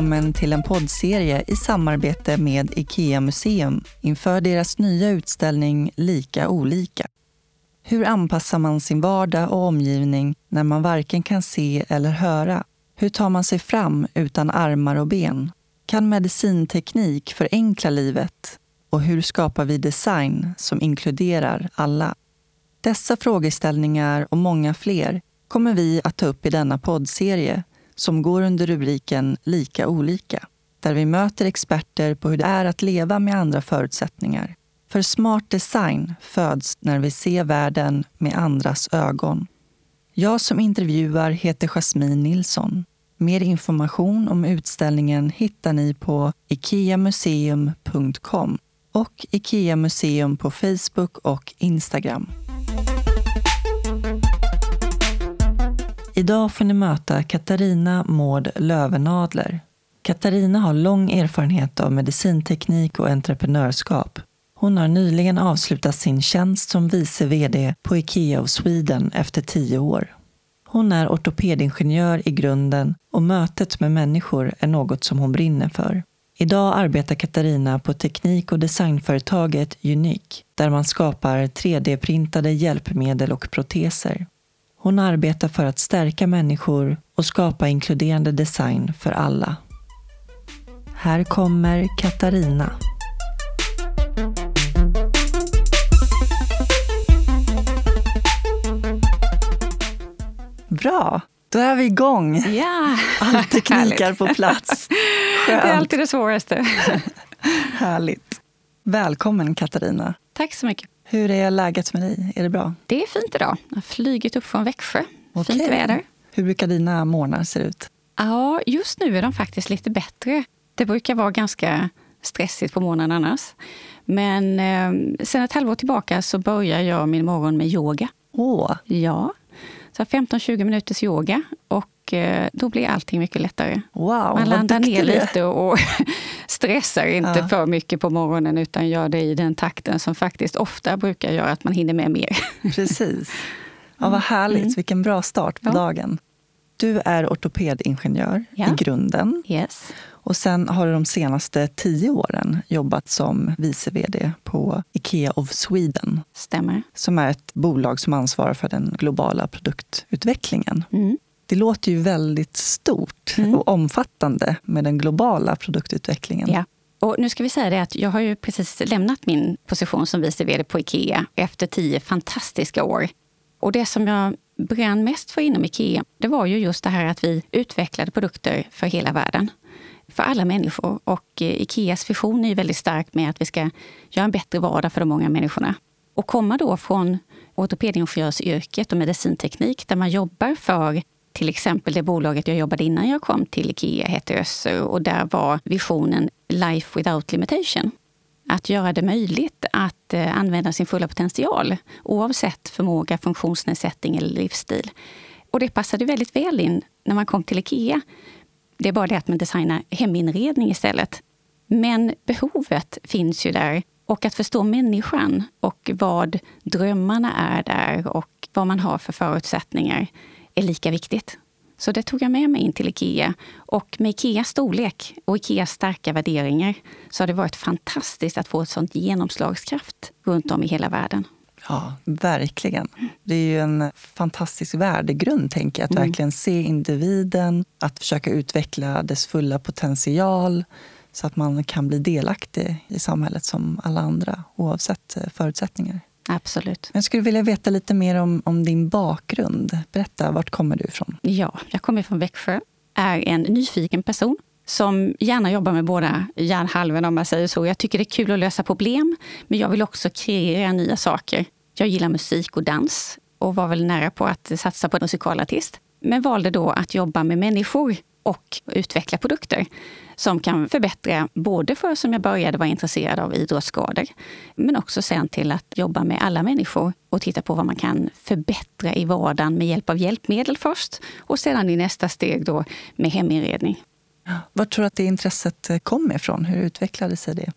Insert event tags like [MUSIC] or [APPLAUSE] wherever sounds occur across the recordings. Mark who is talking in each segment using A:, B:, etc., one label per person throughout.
A: Välkommen till en poddserie i samarbete med IKEA Museum inför deras nya utställning Lika olika. Hur anpassar man sin vardag och omgivning när man varken kan se eller höra? Hur tar man sig fram utan armar och ben? Kan medicinteknik förenkla livet? Och hur skapar vi design som inkluderar alla? Dessa frågeställningar och många fler kommer vi att ta upp i denna poddserie som går under rubriken Lika olika, där vi möter experter på hur det är att leva med andra förutsättningar. För smart design föds när vi ser världen med andras ögon. Jag som intervjuar heter Jasmine Nilsson. Mer information om utställningen hittar ni på ikeamuseum.com och IKEA Museum på Facebook och Instagram. Idag får ni möta Katarina Mård Lövenadler. Katarina har lång erfarenhet av medicinteknik och entreprenörskap. Hon har nyligen avslutat sin tjänst som vice VD på IKEA of Sweden efter tio år. Hon är ortopedingenjör i grunden och mötet med människor är något som hon brinner för. Idag arbetar Katarina på teknik och designföretaget Unique där man skapar 3D-printade hjälpmedel och proteser. Hon arbetar för att stärka människor och skapa inkluderande design för alla. Här kommer Katarina. Bra, då är vi igång.
B: Ja,
A: All [LAUGHS] teknik är på plats.
B: Skönt. Det är alltid det svåraste. [LAUGHS]
A: Härligt. Välkommen Katarina.
B: Tack så mycket.
A: Hur är läget med dig? Är det bra?
B: Det är fint idag. Jag har flugit upp från Växjö.
A: Okej.
B: Fint väder.
A: Hur brukar dina morgnar se ut?
B: Ja, just nu är de faktiskt lite bättre. Det brukar vara ganska stressigt på morgonen annars. Men eh, sen ett halvår tillbaka så börjar jag min morgon med yoga.
A: Åh,
B: Ja, så 15-20 minuters yoga och eh, då blir allting mycket lättare.
A: wow,
B: Man landar ner lite och [LAUGHS] stressar inte
A: Ja.
B: för mycket på morgonen utan gör det i den takten som faktiskt ofta brukar göra att man hinner med mer. [LAUGHS]
A: Precis. Ja, vad härligt.
B: Mm.
A: Vilken bra start på
B: Ja.
A: dagen. Du är ortopedingenjör
B: Ja.
A: i grunden.
B: Yes.
A: Och sen har du de senaste tio åren jobbat som vice VD på IKEA of Sweden
B: Stämmer.
A: som är ett bolag som ansvarar för den globala produktutvecklingen.
B: Mm.
A: Det låter ju väldigt stort
B: Mm.
A: och omfattande med den globala produktutvecklingen.
B: Ja. Och nu ska vi säga det att jag har ju precis lämnat min position som vice VD på IKEA efter tio fantastiska år. Och det som jag brann mest för inom IKEA, det var ju just det här att vi utvecklade produkter för hela världen. För alla människor. Och eh, IKEAs vision är ju väldigt stark med att vi ska göra en bättre vardag för de många människorna. Och komma då från ortopedingenjörsyrket och medicinteknik där man jobbar för till exempel det bolaget jag jobbade innan jag kom till IKEA hette Össer och där var visionen Life without limitation. Att göra det möjligt att eh, använda sin fulla potential oavsett förmåga, funktionsnedsättning eller livsstil. Och det passade väldigt väl in när man kom till IKEA. Det är bara det att man designar heminredning istället. Men behovet finns ju där. Och att förstå människan och vad drömmarna är där och vad man har för förutsättningar är lika viktigt. Så det tog jag med mig in till IKEA. Och med IKEAs storlek och IKEAs starka värderingar så har det varit fantastiskt att få ett sånt genomslagskraft runt om i hela världen.
A: Ja, verkligen. Det är ju en fantastisk värdegrund, tänker jag. Att
B: Mm.
A: verkligen se individen, att försöka utveckla dess fulla potential så att man kan bli delaktig i samhället som alla andra, oavsett eh, förutsättningar.
B: Absolut.
A: Jag skulle vilja veta lite mer om, om din bakgrund. Berätta, vart kommer du ifrån?
B: Ja, jag kommer från Växjö, är en nyfiken person som gärna jobbar med båda hjärnhalvorna om man säger så. Jag tycker det är kul att lösa problem, men jag vill också kreera nya saker. Jag gillar musik och dans och var väl nära på att satsa på en musikalartist. Men valde då att jobba med människor och utveckla produkter som kan förbättra både för, som jag började vara intresserad av, idrottsskador, men också sen till att jobba med alla människor och titta på vad man kan förbättra i vardagen med hjälp av hjälpmedel först och sedan i nästa steg då med heminredning.
A: Var tror du att det intresset eh, kom ifrån? Hur utvecklade sig det?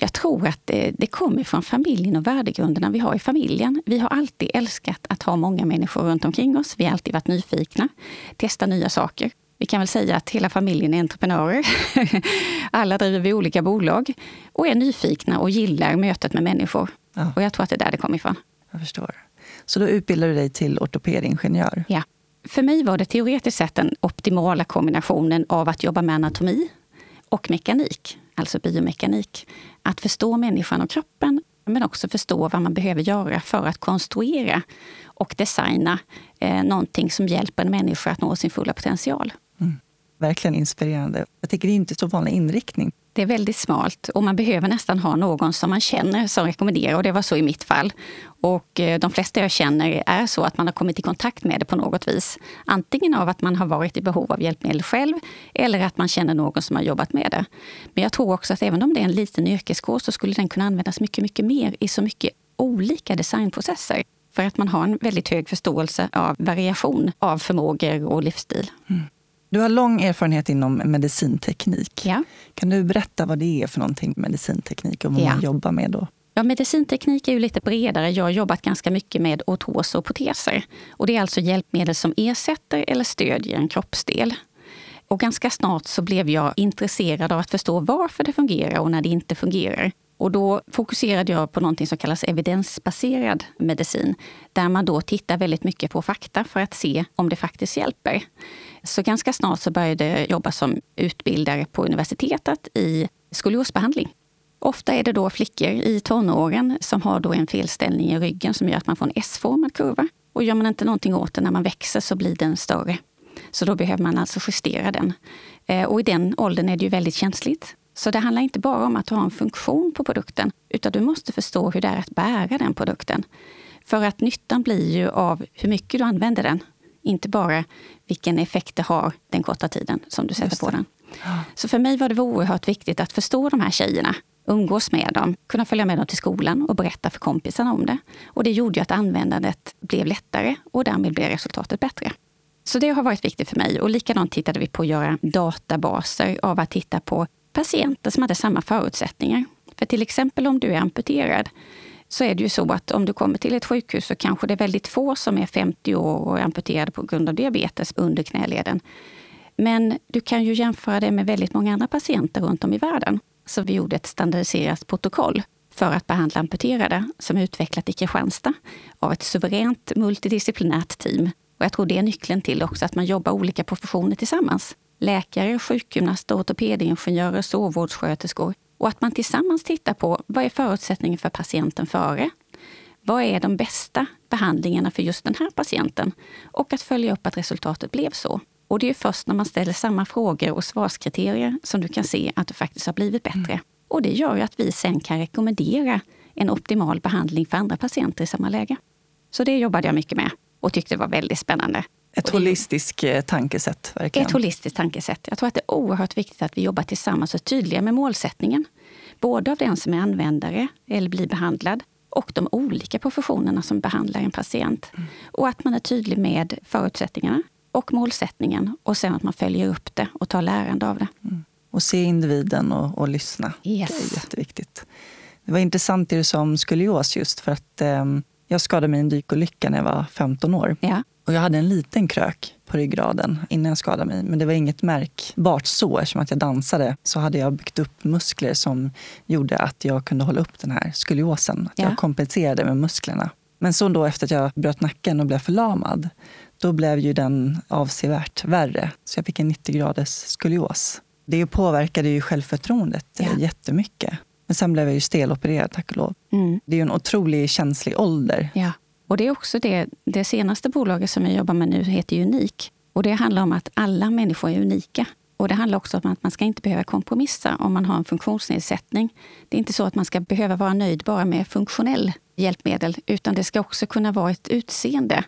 B: Jag tror att det, det kommer från familjen och värdegrunderna vi har i familjen. Vi har alltid älskat att ha många människor runt omkring oss. Vi har alltid varit nyfikna, testa nya saker. Vi kan väl säga att hela familjen är entreprenörer. [LAUGHS] Alla driver vi olika bolag och är nyfikna och gillar mötet med människor. Ja. Och jag tror att det är där det kommer ifrån.
A: Jag förstår. Så då utbildar du dig till ortopedingenjör?
B: Ja. För mig var det teoretiskt sett den optimala kombinationen av att jobba med anatomi och mekanik, alltså biomekanik. Att förstå människan och kroppen, men också förstå vad man behöver göra för att konstruera och designa eh, någonting som hjälper en människa att nå sin fulla potential. Mm.
A: Verkligen inspirerande. Jag tycker det är inte så vanlig inriktning.
B: Det är väldigt smalt och man behöver nästan ha någon som man känner som rekommenderar och det var så i mitt fall. Och eh, de flesta jag känner är så att man har kommit i kontakt med det på något vis. Antingen av att man har varit i behov av hjälpmedel själv eller att man känner någon som har jobbat med det. Men jag tror också att även om det är en liten yrkeskår så skulle den kunna användas mycket, mycket mer i så mycket olika designprocesser. För att man har en väldigt hög förståelse av variation av förmågor och livsstil. Mm.
A: Du har lång erfarenhet inom medicinteknik.
B: Ja.
A: Kan du berätta vad det är för någonting medicinteknik och vad ja. man jobbar med då?
B: Ja, medicinteknik är ju lite bredare. Jag har jobbat ganska mycket med ortoser och proteser. Och det är alltså hjälpmedel som ersätter eller stödjer en kroppsdel. Och ganska snart så blev jag intresserad av att förstå varför det fungerar och när det inte fungerar. Och då fokuserade jag på någonting som kallas evidensbaserad medicin, där man då tittar väldigt mycket på fakta för att se om det faktiskt hjälper. Så ganska snart så började jag jobba som utbildare på universitetet i skoliosbehandling. Ofta är det då flickor i tonåren som har då en felställning i ryggen som gör att man får en S-formad kurva. Och gör man inte någonting åt den när man växer så blir den större. Så då behöver man alltså justera den. Eh, och i den åldern är det ju väldigt känsligt. Så det handlar inte bara om att ha en funktion på produkten, utan du måste förstå hur det är att bära den produkten. För att nyttan blir ju av hur mycket du använder den, inte bara vilken effekt det har den korta tiden som du sätter på den. Så för mig var det oerhört viktigt att förstå de här tjejerna, umgås med dem, kunna följa med dem till skolan och berätta för kompisarna om det. Och det gjorde ju att användandet blev lättare och därmed blev resultatet bättre. Så det har varit viktigt för mig. Och likadant tittade vi på att göra databaser av att titta på patienter som hade samma förutsättningar. För till exempel om du är amputerad så är det ju så att om du kommer till ett sjukhus så kanske det är väldigt få som är 50 år och är amputerade på grund av diabetes under knäleden. Men du kan ju jämföra det med väldigt många andra patienter runt om i världen. Så vi gjorde ett standardiserat protokoll för att behandla amputerade som är utvecklat i Kristianstad av ett suveränt multidisciplinärt team. Och jag tror det är nyckeln till också att man jobbar olika professioner tillsammans. Läkare, sjukgymnaster, ortopedingenjörer, sovvårdssköterskor. Och att man tillsammans tittar på vad är förutsättningen för patienten före? Vad är de bästa behandlingarna för just den här patienten? Och att följa upp att resultatet blev så. Och det är först när man ställer samma frågor och svarskriterier som du kan se att det faktiskt har blivit bättre. Mm. Och det gör ju att vi sen kan rekommendera en optimal behandling för andra patienter i samma läge. Så det jobbade jag mycket med och tyckte det var väldigt spännande.
A: Ett holistiskt eh, tankesätt. Verkligen.
B: Ett holistiskt tankesätt. Jag tror att det är oerhört viktigt att vi jobbar tillsammans och är tydliga med målsättningen. Både av den som är användare eller blir behandlad och de olika professionerna som behandlar en patient. Mm. Och att man är tydlig med förutsättningarna och målsättningen och sen att man följer upp det och tar lärande av det. Mm.
A: Och se individen och, och lyssna.
B: Yes.
A: Det är jätteviktigt. Det var intressant det du sa om skolios just för att eh, jag skadade mig i en dykolycka när jag var 15 år.
B: Ja.
A: Och jag hade en liten krök på ryggraden innan jag skadade mig. Men det var inget märkbart så. Eftersom att jag dansade så hade jag byggt upp muskler som gjorde att jag kunde hålla upp den här skoliosen. Att ja. Jag kompenserade med musklerna. Men så då efter att jag bröt nacken och blev förlamad, då blev ju den avsevärt värre. Så jag fick en 90 graders skolios. Det påverkade ju självförtroendet ja. jättemycket. Men sen blev jag ju stelopererad, tack och lov. Mm. Det är ju en otroligt känslig ålder.
B: Ja. Och det är också det, det senaste bolaget som jag jobbar med nu heter Unik. Och det handlar om att alla människor är unika. Och det handlar också om att man ska inte behöva kompromissa om man har en funktionsnedsättning. Det är inte så att man ska behöva vara nöjd bara med funktionell hjälpmedel, utan det ska också kunna vara ett utseende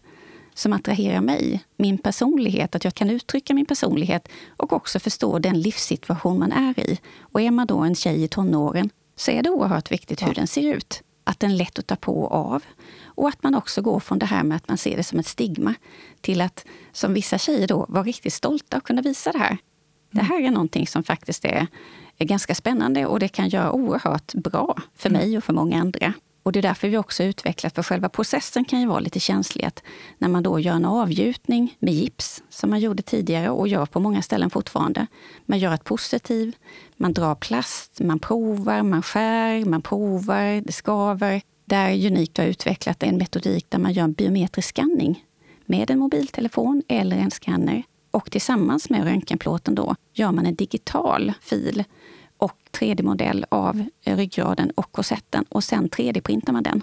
B: som attraherar mig, min personlighet, att jag kan uttrycka min personlighet och också förstå den livssituation man är i. Och är man då en tjej i tonåren så är det oerhört viktigt hur den ser ut. Att den är lätt att ta på och av. Och att man också går från det här med att man ser det som ett stigma till att, som vissa tjejer då, vara riktigt stolta och kunna visa det här. Mm. Det här är någonting som faktiskt är, är ganska spännande och det kan göra oerhört bra för mm. mig och för många andra. Och det är därför vi också utvecklat, för själva processen kan ju vara lite känslig. Att när man då gör en avgjutning med gips, som man gjorde tidigare och gör på många ställen fortfarande. Man gör ett positiv, man drar plast, man provar, man skär, man provar, det skaver. Där Unikt har utvecklat en metodik där man gör en biometrisk skanning med en mobiltelefon eller en skanner. Och tillsammans med röntgenplåten då gör man en digital fil och 3D-modell av ryggraden och korsetten och sen 3D-printar man den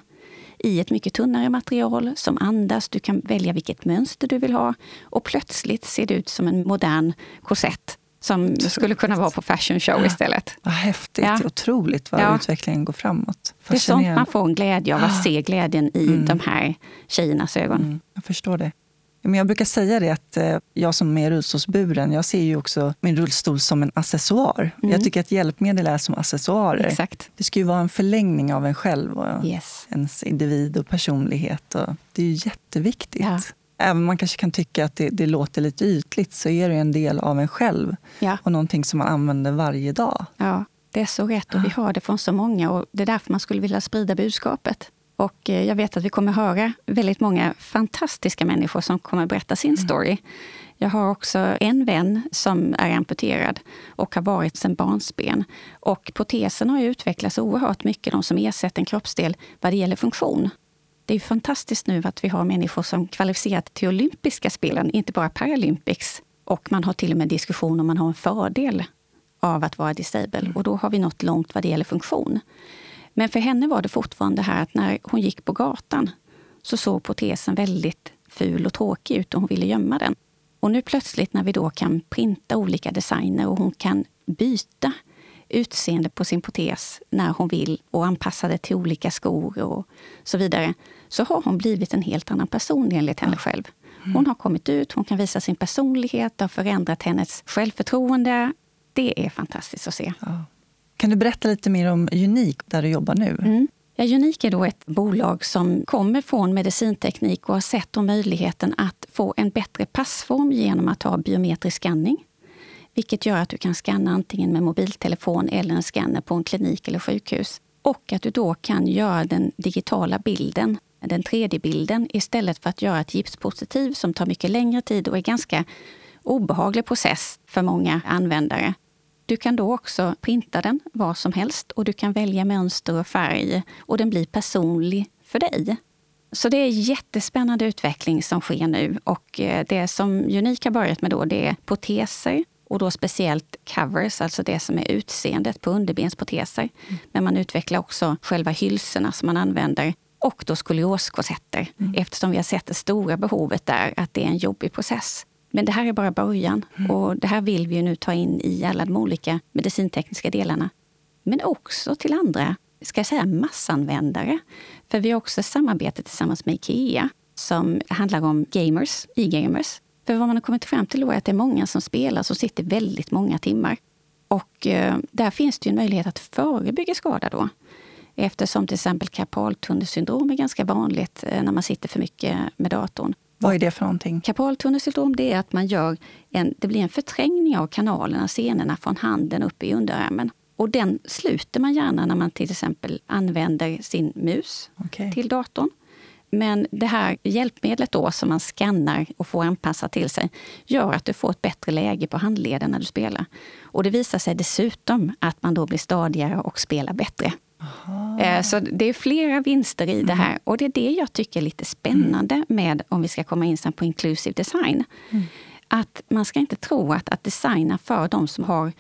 B: i ett mycket tunnare material som andas. Du kan välja vilket mönster du vill ha och plötsligt ser det ut som en modern korsett som skulle kunna vara på fashion show istället.
A: Vad häftigt! Ja. Otroligt vad ja. utvecklingen går framåt.
B: Det är sånt man får en glädje av, att se glädjen i mm. de här tjejernas ögon. Mm.
A: Jag förstår det. Men jag brukar säga det att eh, jag som är rullstolsburen, jag ser ju också min rullstol som en accessoar. Mm. Jag tycker att hjälpmedel är som accessoarer.
B: Exakt.
A: Det ska ju vara en förlängning av en själv och yes. ens individ och personlighet. Och det är ju jätteviktigt. Ja. Även om man kanske kan tycka att det, det, låter lite ytligt så är det en del av en själv ja. och någonting som man använder varje dag.
B: Ja, det är så rätt och vi hör det från så många och det är därför man skulle vilja sprida budskapet. Och eh, jag vet att vi kommer höra väldigt många fantastiska människor som kommer berätta sin mm. story. Jag har också en vän som är amputerad och har varit sedan barnsben. Och protesen har utvecklats oerhört mycket, de som ersätter en kroppsdel, vad det gäller funktion. Det är fantastiskt nu att vi har människor som kvalificerat till olympiska spelen, inte bara Paralympics. Och man har till och med diskussion om man har en fördel av att vara disabel. Mm. Och då har vi nått långt vad det gäller funktion. Men för henne var det fortfarande här att när hon gick på gatan så såg protesen väldigt ful och tråkig ut och hon ville gömma den. Och nu plötsligt när vi då kan printa olika designer och hon kan byta utseende på sin protes när hon vill och anpassa det till olika skor och så vidare, så har hon blivit en helt annan person enligt henne själv. Hon har kommit ut, hon kan visa sin personlighet, det har förändrat hennes självförtroende. Det är fantastiskt att se. Ja.
A: Kan du berätta lite mer om Unik, där du jobbar nu? Mm.
B: Ja, Unik är då ett bolag som kommer från medicinteknik och har sett då möjligheten att få en bättre passform genom att ha biometrisk skanning. Vilket gör att du kan skanna antingen med mobiltelefon eller en skanner på en klinik eller sjukhus. Och att du då kan göra den digitala bilden, den 3D-bilden, istället för att göra ett gipspositiv som tar mycket längre tid och är ganska obehaglig process för många användare. Du kan då också printa den var som helst och du kan välja mönster och färg och den blir personlig för dig. Så det är jättespännande utveckling som sker nu och eh, det som Unik har börjat med då det är proteser och då speciellt covers, alltså det som är utseendet på underbensproteser. Mm. Men man utvecklar också själva hylsorna som man använder och då skolioskorsetter mm. eftersom vi har sett det stora behovet där, att det är en jobbig process. Men det här är bara början mm. och det här vill vi nu ta in i alla de olika medicintekniska delarna. Men också till andra, ska jag säga massanvändare. För vi har också samarbete tillsammans med IKEA som handlar om gamers, e-gamers. För vad man har kommit fram till är att det är många som spelar som sitter väldigt många timmar. Och eh, där finns det en möjlighet att förebygga skada då. Eftersom till exempel karpaltunnelsyndrom är ganska vanligt eh, när man sitter för mycket med datorn.
A: Vad är det för någonting?
B: Karpaltunnelsyndrom det är att man gör en, det blir en förträngning av kanalerna, senorna från handen upp i underarmen. Och den sluter man gärna när man till exempel använder sin mus okay. till datorn. Men det här hjälpmedlet då som man skannar och får anpassa till sig gör att du får ett bättre läge på handleden när du spelar. Och det visar sig dessutom att man då blir stadigare och spelar bättre. Aha. Eh, så det är flera vinster i det mm. här. Och det är det jag tycker är lite spännande mm. med, om vi ska komma in på inclusive design. Mm. Att man ska inte tro att, att designa för de som har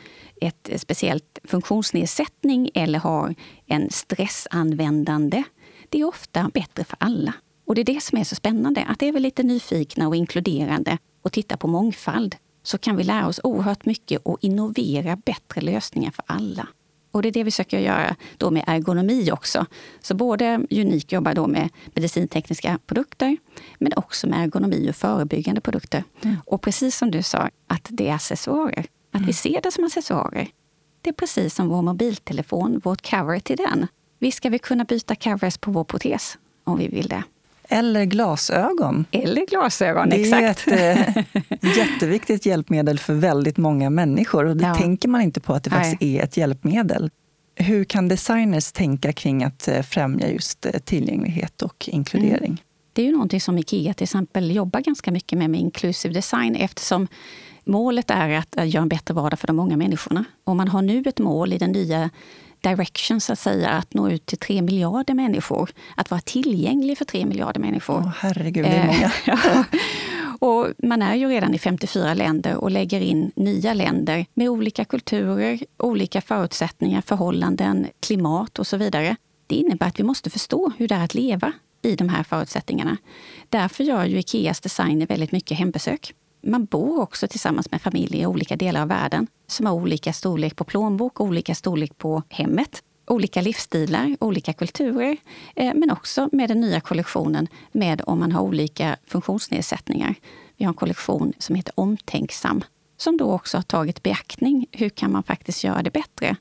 B: ett speciellt funktionsnedsättning eller har en stressanvändande. Det är ofta bättre för alla. Och det är det som är så spännande, att är vi lite nyfikna och inkluderande och tittar på mångfald så kan vi lära oss oerhört mycket och innovera bättre lösningar för alla. Och det är det vi försöker göra då med ergonomi också. Så både Unik jobbar då med medicintekniska produkter, men också med ergonomi och förebyggande produkter. Mm. Och precis som du sa, att det är accessoarer. Att mm. vi ser det som accessoarer. Det är precis som vår mobiltelefon, vårt cover till den. Visst ska vi kunna byta covers på vår protes om vi vill det.
A: Eller glasögon.
B: Eller glasögon,
A: det
B: exakt.
A: Det är ett eh, [LAUGHS] jätteviktigt hjälpmedel för väldigt många människor. Och det ja. tänker man inte på att det faktiskt Nej. är ett hjälpmedel. Hur kan designers tänka kring att eh, främja just eh, tillgänglighet och inkludering? Mm.
B: Det är ju någonting som IKEA till exempel jobbar ganska mycket med, med inclusive design eftersom målet är att göra en bättre vardag för de många människorna. Och man har nu ett mål i den nya direction, så att säga, att nå ut till tre miljarder människor. Att vara tillgänglig för tre miljarder människor.
A: Åh, herregud, det är många. [LAUGHS]
B: Och man är ju redan i 54 länder och lägger in nya länder med olika kulturer, olika förutsättningar, förhållanden, klimat och så vidare. Det innebär att vi måste förstå hur det är att leva i de här förutsättningarna. Därför gör ju Ikeas designer väldigt mycket hembesök. Man bor också tillsammans med familjer i olika delar av världen som har olika storlek på plånbok, olika storlek på hemmet olika livsstilar, olika kulturer, eh, men också med den nya kollektionen med om man har olika funktionsnedsättningar. Vi har en kollektion som heter Omtänksam, som då också har tagit beaktning. Hur kan man faktiskt göra det bättre?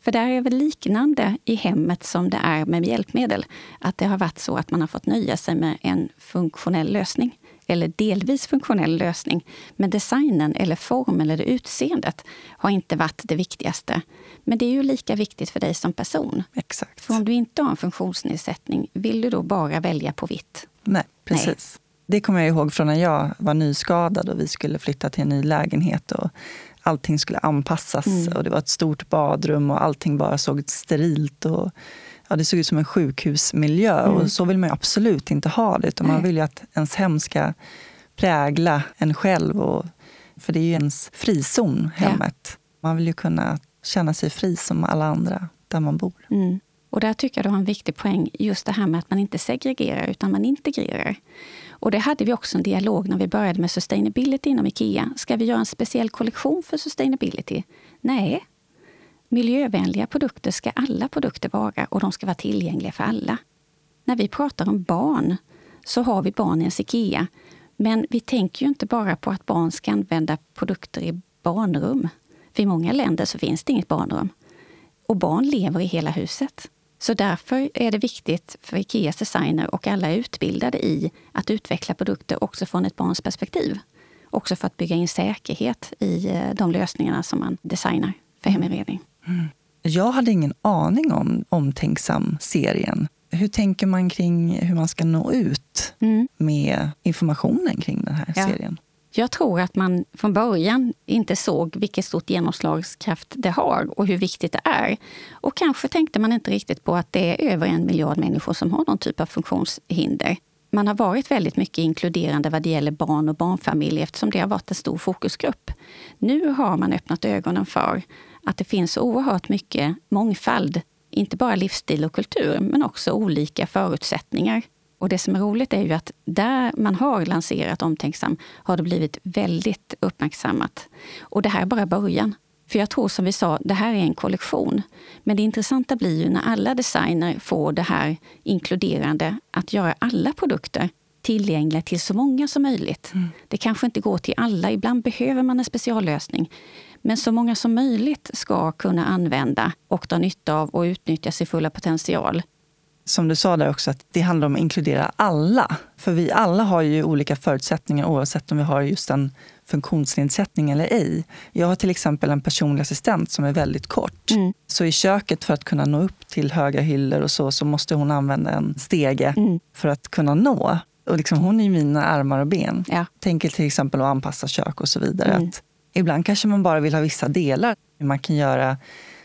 B: För där är väl liknande i hemmet som det är med hjälpmedel. Att det har varit så att man har fått nöja sig med en funktionell lösning eller delvis funktionell lösning. Men designen eller formen eller utseendet har inte varit det viktigaste. Men det är ju lika viktigt för dig som person.
A: Exakt.
B: För om du inte har en funktionsnedsättning, vill du då bara välja på vitt?
A: Nej, precis. Nej. Det kommer jag ihåg från när jag var nyskadad och vi skulle flytta till en ny lägenhet. Och allting skulle anpassas mm. och det var ett stort badrum och allting bara såg sterilt och ja, det såg ut som en sjukhusmiljö. Mm. Och så vill man absolut inte ha det. Utan man vill ju att ens hem ska prägla en själv. Och, för det är ju ens frizon, hemmet. Ja. Man vill ju kunna känna sig fri som alla andra där man bor.
B: Mm. Och där tycker jag du har en viktig poäng, just det här med att man inte segregerar utan man integrerar. Och det hade vi också en dialog när vi började med sustainability inom IKEA. Ska vi göra en speciell kollektion för sustainability? Nej. Miljövänliga produkter ska alla produkter vara och de ska vara tillgängliga för alla. När vi pratar om barn så har vi barnens IKEA. Men vi tänker ju inte bara på att barn ska använda produkter i barnrum. För i många länder så finns det inget barnrum. Och barn lever i hela huset. Så därför är det viktigt för Ikeas designer och alla utbildade i att utveckla produkter också från ett barns perspektiv. Också för att bygga in säkerhet i eh, de lösningarna som man designar för heminredning.
A: Jag hade ingen aning om Omtänksam-serien. Hur tänker man kring hur man ska nå ut mm. med informationen kring den här ja. serien?
B: Jag tror att man från början inte såg vilket stort genomslagskraft det har och hur viktigt det är. Och kanske tänkte man inte riktigt på att det är över en miljard människor som har någon typ av funktionshinder. Man har varit väldigt mycket inkluderande vad det gäller barn och barnfamiljer eftersom det har varit en stor fokusgrupp. Nu har man öppnat ögonen för att det finns oerhört mycket mångfald. Inte bara livsstil och kultur, men också olika förutsättningar och det som är roligt är ju att där man har lanserat Omtänksam har det blivit väldigt uppmärksammat. Och det här är bara början. För jag tror som vi sa, det här är en kollektion. Men det intressanta blir ju när alla designer får det här inkluderande att göra alla produkter tillgängliga till så många som möjligt. Mm. Det kanske inte går till alla, ibland behöver man en speciallösning. Men så många som möjligt ska kunna använda och dra nytta av och utnyttja sin fulla potential
A: som du sa där också, att det handlar om att inkludera alla. För vi alla har ju olika förutsättningar oavsett om vi har just en funktionsnedsättning eller ej. Jag har till exempel en personlig assistent som är väldigt kort. Mm. Så i köket för att kunna nå upp till höga hyllor och så, så måste hon använda en stege mm. för att kunna nå. Och liksom, hon är ju mina armar och ben. Ja. Tänker till exempel att anpassa kök och så vidare. Mm. Att ibland kanske man bara vill ha vissa delar. Man kan göra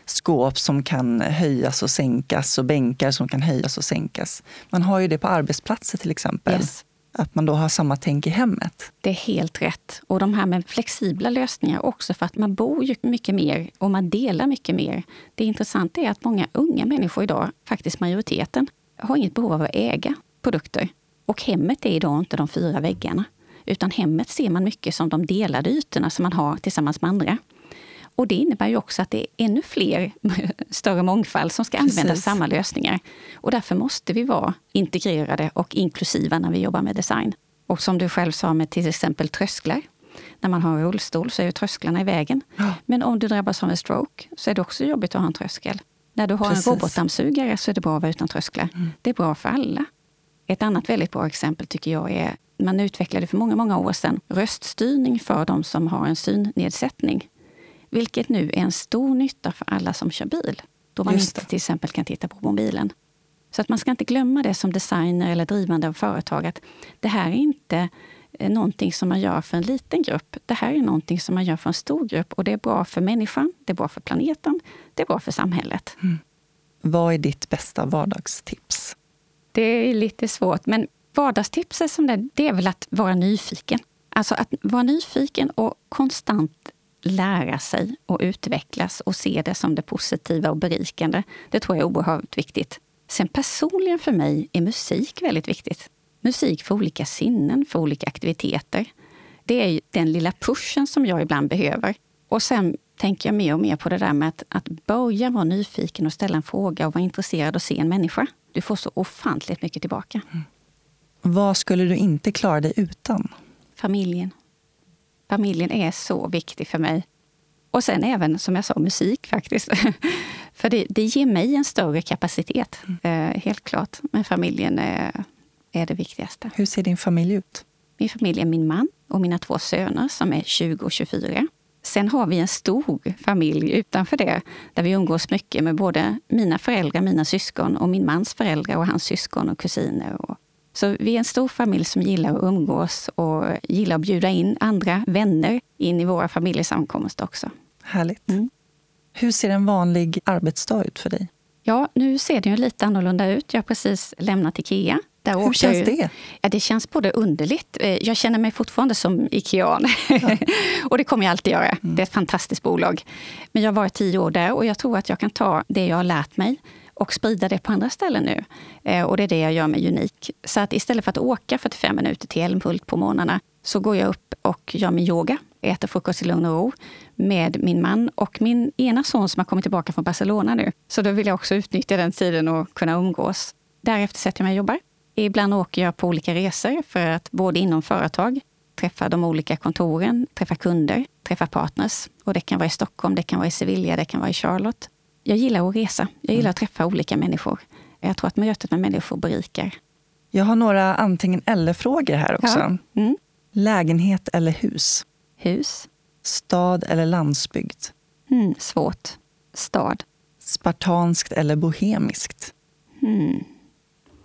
A: skåp som kan höjas och sänkas och bänkar som kan höjas och sänkas. Man har ju det på arbetsplatser till exempel. Yes. Att man då har samma tänk i hemmet.
B: Det är helt rätt. Och de här med flexibla lösningar också för att man bor ju mycket mer och man delar mycket mer. Det intressanta är att många unga människor idag, faktiskt majoriteten, har inget behov av att äga produkter. Och hemmet är idag inte de fyra väggarna. Utan hemmet ser man mycket som de delade ytorna som man har tillsammans med andra. Och det innebär ju också att det är ännu fler, [LAUGHS] större mångfald, som ska använda Precis. samma lösningar. Och därför måste vi vara integrerade och inklusiva när vi jobbar med design. Och som du själv sa med till exempel trösklar. När man har en rullstol så är ju trösklarna i vägen. Men om du drabbas av en stroke så är det också jobbigt att ha en tröskel. När du har Precis. en robotdammsugare så är det bra att vara utan trösklar. Mm. Det är bra för alla. Ett annat väldigt bra exempel tycker jag är man utvecklade för många, många år sedan röststyrning för de som har en synnedsättning vilket nu är en stor nytta för alla som kör bil. då man inte till exempel kan titta på mobilen. Så att man ska inte glömma det som designer eller drivande av företag, att det här är inte eh, någonting som man gör för en liten grupp. Det här är någonting som man gör för en stor grupp och det är bra för människan, det är bra för planeten, det är bra för samhället. Mm.
A: Vad är ditt bästa vardagstips?
B: Det är lite svårt, men vardagstipset som det, det är väl att vara nyfiken. Alltså att vara nyfiken och konstant lära sig och utvecklas och se det som det positiva och berikande. Det tror jag är oerhört viktigt. Sen personligen för mig är musik väldigt viktigt. Musik för olika sinnen, för olika aktiviteter. Det är den lilla pushen som jag ibland behöver. Och sen tänker jag mer och mer på det där med att, att börja vara nyfiken och ställa en fråga och vara intresserad och se en människa. Du får så ofantligt mycket tillbaka. Mm.
A: Vad skulle du inte klara dig utan?
B: Familjen. Familjen är så viktig för mig. Och sen även, som jag sa, musik faktiskt. [LAUGHS] för det, det ger mig en större kapacitet, mm. eh, helt klart. Men familjen är, är det viktigaste.
A: Hur ser din familj ut?
B: Min familj är min man och mina två söner som är 20 och 24. Sen har vi en stor familj utanför det, där vi umgås mycket med både mina föräldrar, mina syskon och min mans föräldrar och hans syskon och kusiner. Och så vi är en stor familj som gillar att umgås och gillar att bjuda in andra vänner in i våra familjesamkomster också.
A: Härligt. Mm. Hur ser en vanlig arbetsdag ut för dig?
B: Ja, nu ser det ju lite annorlunda ut. Jag har precis lämnat Ikea.
A: Där Hur känns det?
B: Ja, det känns både underligt. Eh, jag känner mig fortfarande som Ikean. Ja. [LAUGHS] och det kommer jag alltid göra. Mm. Det är ett fantastiskt bolag. Men jag har varit tio år där och jag tror att jag kan ta det jag har lärt mig och sprida det på andra ställen nu. Eh, och det är det jag gör med Unik. Så att istället för att åka 45 minuter till Älmhult på morgnarna så går jag upp och gör min yoga, äter frukost i lugn och ro med min man och min ena son som har kommit tillbaka från Barcelona nu. Så då vill jag också utnyttja den tiden och kunna umgås. Därefter sätter jag mig och jobbar. Ibland åker jag på olika resor för att både inom företag träffa de olika kontoren, träffa kunder, träffa partners. Och det kan vara i Stockholm, det kan vara i Sevilla, det kan vara i Charlotte jag gillar att resa. Jag gillar att träffa olika människor. Jag tror att mötet med människor berikar.
A: Jag har några antingen eller-frågor här också. Ja. Mm. Lägenhet eller hus?
B: Hus.
A: Stad eller landsbygd?
B: Mm, svårt. Stad.
A: Spartanskt eller bohemiskt?
B: Mm.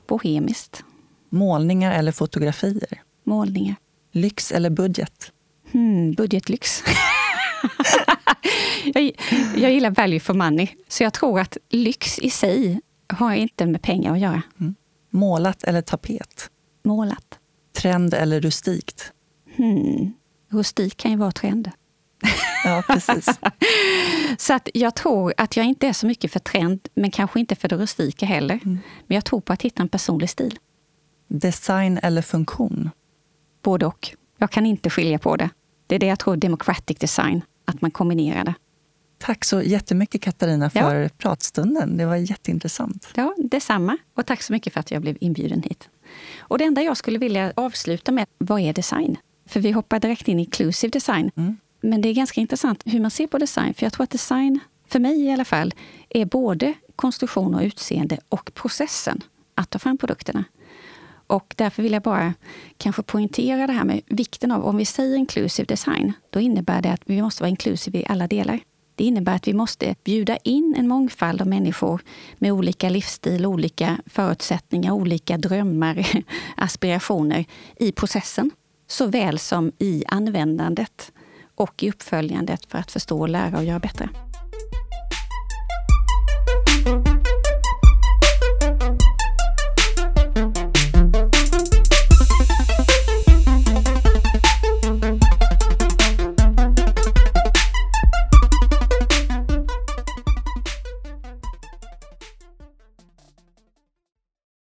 B: Bohemiskt.
A: Målningar eller fotografier?
B: Målningar.
A: Lyx eller budget?
B: Mm, budgetlyx. [LAUGHS] jag, jag gillar value for money, så jag tror att lyx i sig har inte med pengar att göra. Mm.
A: Målat eller tapet?
B: Målat.
A: Trend eller rustikt?
B: Hmm. Rustik kan ju vara trend. [LAUGHS]
A: Ja, precis. [LAUGHS]
B: så att jag tror att jag inte är så mycket för trend, men kanske inte för det rustika heller. Mm. Men jag tror på att hitta en personlig stil.
A: Design eller funktion?
B: Både och. Jag kan inte skilja på det. Det är det jag tror democratic design, att man kombinerar det.
A: Tack så jättemycket Katarina för ja. pratstunden. Det var jätteintressant.
B: Ja, detsamma. Och tack så mycket för att jag blev inbjuden hit. Och det enda jag skulle vilja avsluta med, vad är design? För vi hoppar direkt in i inclusive design. Mm. Men det är ganska intressant hur man ser på design. För jag tror att design, för mig i alla fall, är både konstruktion och utseende och processen att ta fram produkterna. Och därför vill jag bara kanske poängtera det här med vikten av, om vi säger inclusive design, då innebär det att vi måste vara inclusive i alla delar. Det innebär att vi måste bjuda in en mångfald av människor med olika livsstil, olika förutsättningar, olika drömmar, [LAUGHS] aspirationer i processen. Såväl som i användandet och i uppföljandet för att förstå, lära och göra bättre.